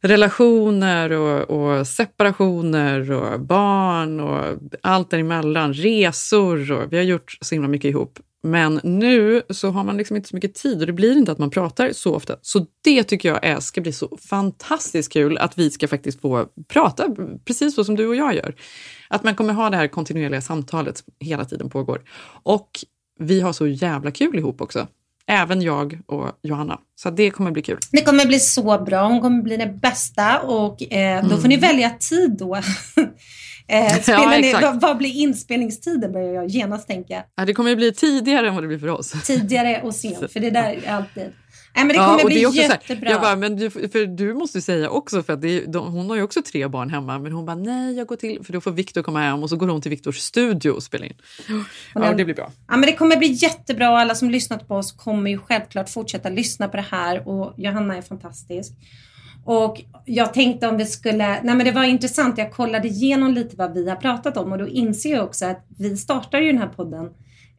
relationer och, och separationer och barn och allt däremellan. Resor och vi har gjort så himla mycket ihop. Men nu så har man liksom inte så mycket tid och det blir inte att man pratar så ofta. Så det tycker jag är, ska bli så fantastiskt kul att vi ska faktiskt få prata precis så som du och jag gör. Att man kommer ha det här kontinuerliga samtalet hela tiden pågår. Och vi har så jävla kul ihop också. Även jag och Johanna. Så det kommer bli kul. Det kommer bli så bra. Hon kommer bli det bästa och eh, då får ni välja tid då. eh, Ja, ni, vad, vad blir inspelningstiden börjar jag genast tänka. Ja, det kommer bli tidigare än vad det blir för oss. Tidigare och sent, för det där är alltid... Nej, men det Ja, kommer och bli det så här, jättebra. jag bara, men du, för du måste ju säga också, för att det de, hon har ju också tre barn hemma, men hon bara nej, jag går till, för då får Viktor komma hem och så går hon till Viktors studio och spelar in. Ja, det blir bra. Ja, men det kommer bli jättebra och alla som lyssnat på oss kommer ju självklart fortsätta lyssna på det här och Johanna är fantastisk. Och jag tänkte om vi skulle, nej men det var intressant, jag kollade igenom lite vad vi har pratat om och då inser jag också att vi startar ju den här podden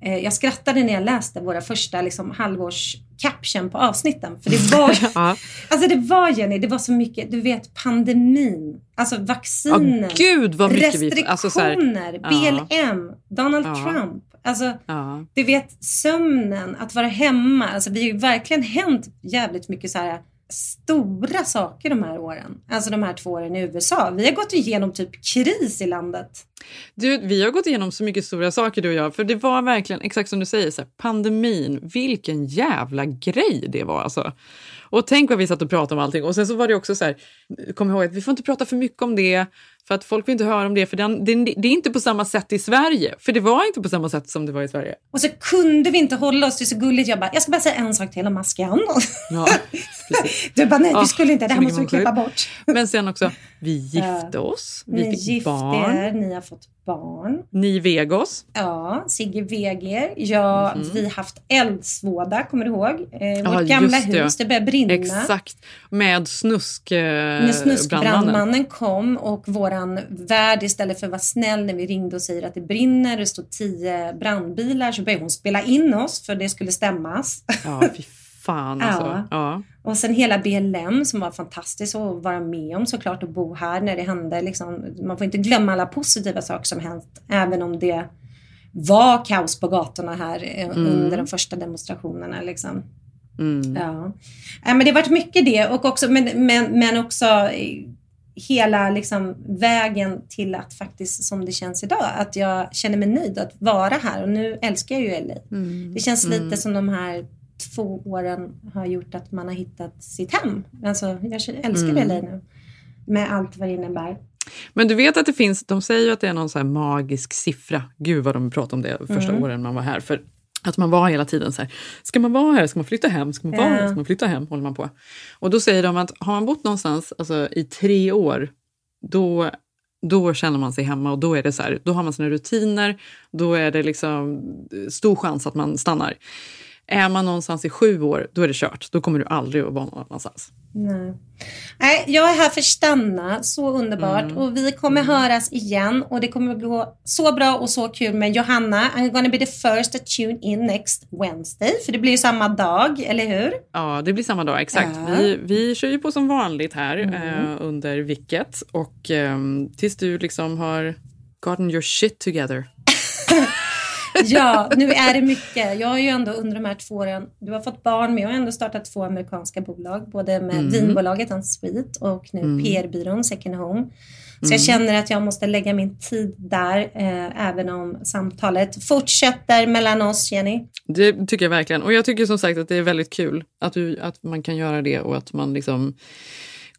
Jag skrattade när jag läste våra första liksom, halvårs caption på avsnitten. För det var, alltså det var Jenny, det var så mycket, du vet pandemin, alltså vacciner, Ja, gud, vad mycket vi- restriktioner, alltså så här, ja. BLM, Donald Ja. Trump. Alltså, Ja. du vet sömnen, att vara hemma. Alltså, det har ju verkligen hänt jävligt mycket så här stora saker de här åren. Alltså de här två åren i USA. Vi har gått igenom typ kris i landet. Du, vi har gått igenom så mycket stora saker du och jag, för det var verkligen exakt som du säger, så här, pandemin, vilken jävla grej det var alltså. Och tänk vad vi satt och pratade om allting. Och sen så var det också så här, kom ihåg att vi får inte prata för mycket om det, för att folk vill inte höra om det, för den, det, det är inte på samma sätt i Sverige. För det var inte på samma sätt som det var i Sverige. Och så kunde vi inte hålla oss, det är så gulligt. Jag bara, jag ska bara säga en sak till om masken. Ja, Du bara, nej Ja, vi skulle inte, det här måste vi klippa bort. Men sen också, vi gifte oss, vi Ni fick gifte barn, er, ni har fått barn. ni Vegos. Ja, Sigge Weger. Ja, Mhm. vi har haft eldsvåda, kommer du ihåg? Eh, Ja, vårt gamla just det. hus, det började brinna. Exakt, med snusk, eh, brandmannen. snuskbrandmannen kom och våran värd istället för att vara snäll när vi ringde och säger att det brinner, det står tio brandbilar, så började hon spela in oss för det skulle stämmas. Ja, fy fan alltså. Ja. Ja. Och sen hela BLM som var fantastiskt att vara med om såklart och bo här när det hände. Liksom, man får inte glömma alla positiva saker som hänt även om det var kaos på gatorna här eh, Mm. under de första demonstrationerna. Liksom. Mm. Ja. Men det har varit mycket det och också, men, men, men också eh, hela liksom, vägen till att faktiskt som det känns idag, att jag känner mig nöjd att vara här och nu älskar jag ju LA. Mm. Det känns Mm. lite som de här två åren har gjort att man har hittat sitt hem. Alltså, jag älskar Mm. LA nu. Med allt vad det innebär. Men du vet att det finns, de säger ju att det är någon så magisk siffra. Gud vad de pratade om det första Mm. åren man var här. För att man var hela tiden så här, ska man vara här, ska man flytta hem, ska man vara här, ska man flytta hem, håller man på. Och då säger de att har man bott någonstans alltså, i tre år, då, då känner man sig hemma och då är det så här, då har man sina rutiner, då är det liksom stor chans att man stannar. Är man någonstans i sju år, då är det kört. Då kommer du aldrig att vara någon annanstans. Nej. Nej, jag är här för att stanna. Så underbart. Mm. Och vi kommer höras igen. Och det kommer gå så bra och så kul med Johanna. I'm gonna be the first to tune in next Wednesday. För det blir ju samma dag, eller hur? Ja, det blir samma dag, exakt. Ja. Vi, vi kör ju på som vanligt här Mm. eh, under vilket och eh, tills du liksom har gotten your shit together. Ja, nu är det mycket. Jag har ju ändå under de här två åren, du har fått barn men jag har ändå startat två amerikanska bolag. Både med Mm. vinbolaget Unsweet och nu Mm. PR-byrån Second Home. Så Mm. jag känner att jag måste lägga min tid där, eh, även om samtalet fortsätter mellan oss, Jenny. Det tycker jag verkligen. Och jag tycker som sagt att det är väldigt kul att, du, att man kan göra det och att man liksom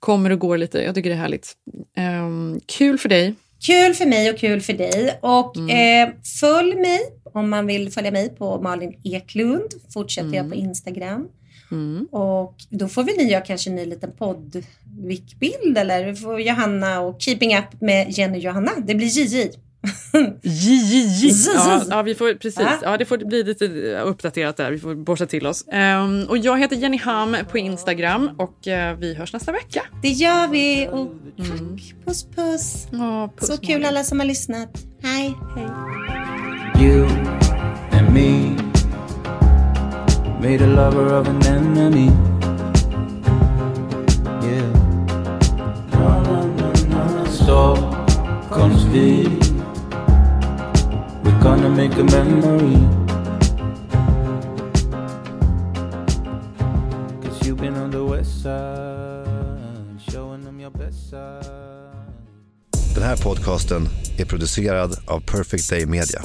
kommer och går lite. Jag tycker det är härligt. Ehm, kul för dig. Kul för mig och kul för dig. Och Mm. eh, följ mig om man vill följa mig på Malin Eklund. Fortsätter jag på Instagram. Mm. Och då får vi ni göra kanske en ny liten podd-bild eller får Johanna och Keeping Up med Jenny och Johanna. Det blir JJ. JJJ! Ja, ja, vi får, precis. Ja. Det får bli lite uppdaterat där. Vi får borsta till oss. Ehm, och jag heter Jenny Ham på Instagram och eh, vi hörs nästa vecka. Det gör vi. Och tack. Puss puss. puss, Så kul alla som har lyssnat. Hej. Hej. You and me made a lover of an enemy. Yeah. No, no, no, no. Stockholms vi. Gonna make a memory. Cause you've been on the west side, showing them your best side. Den här podcasten är producerad av Perfect Day Media.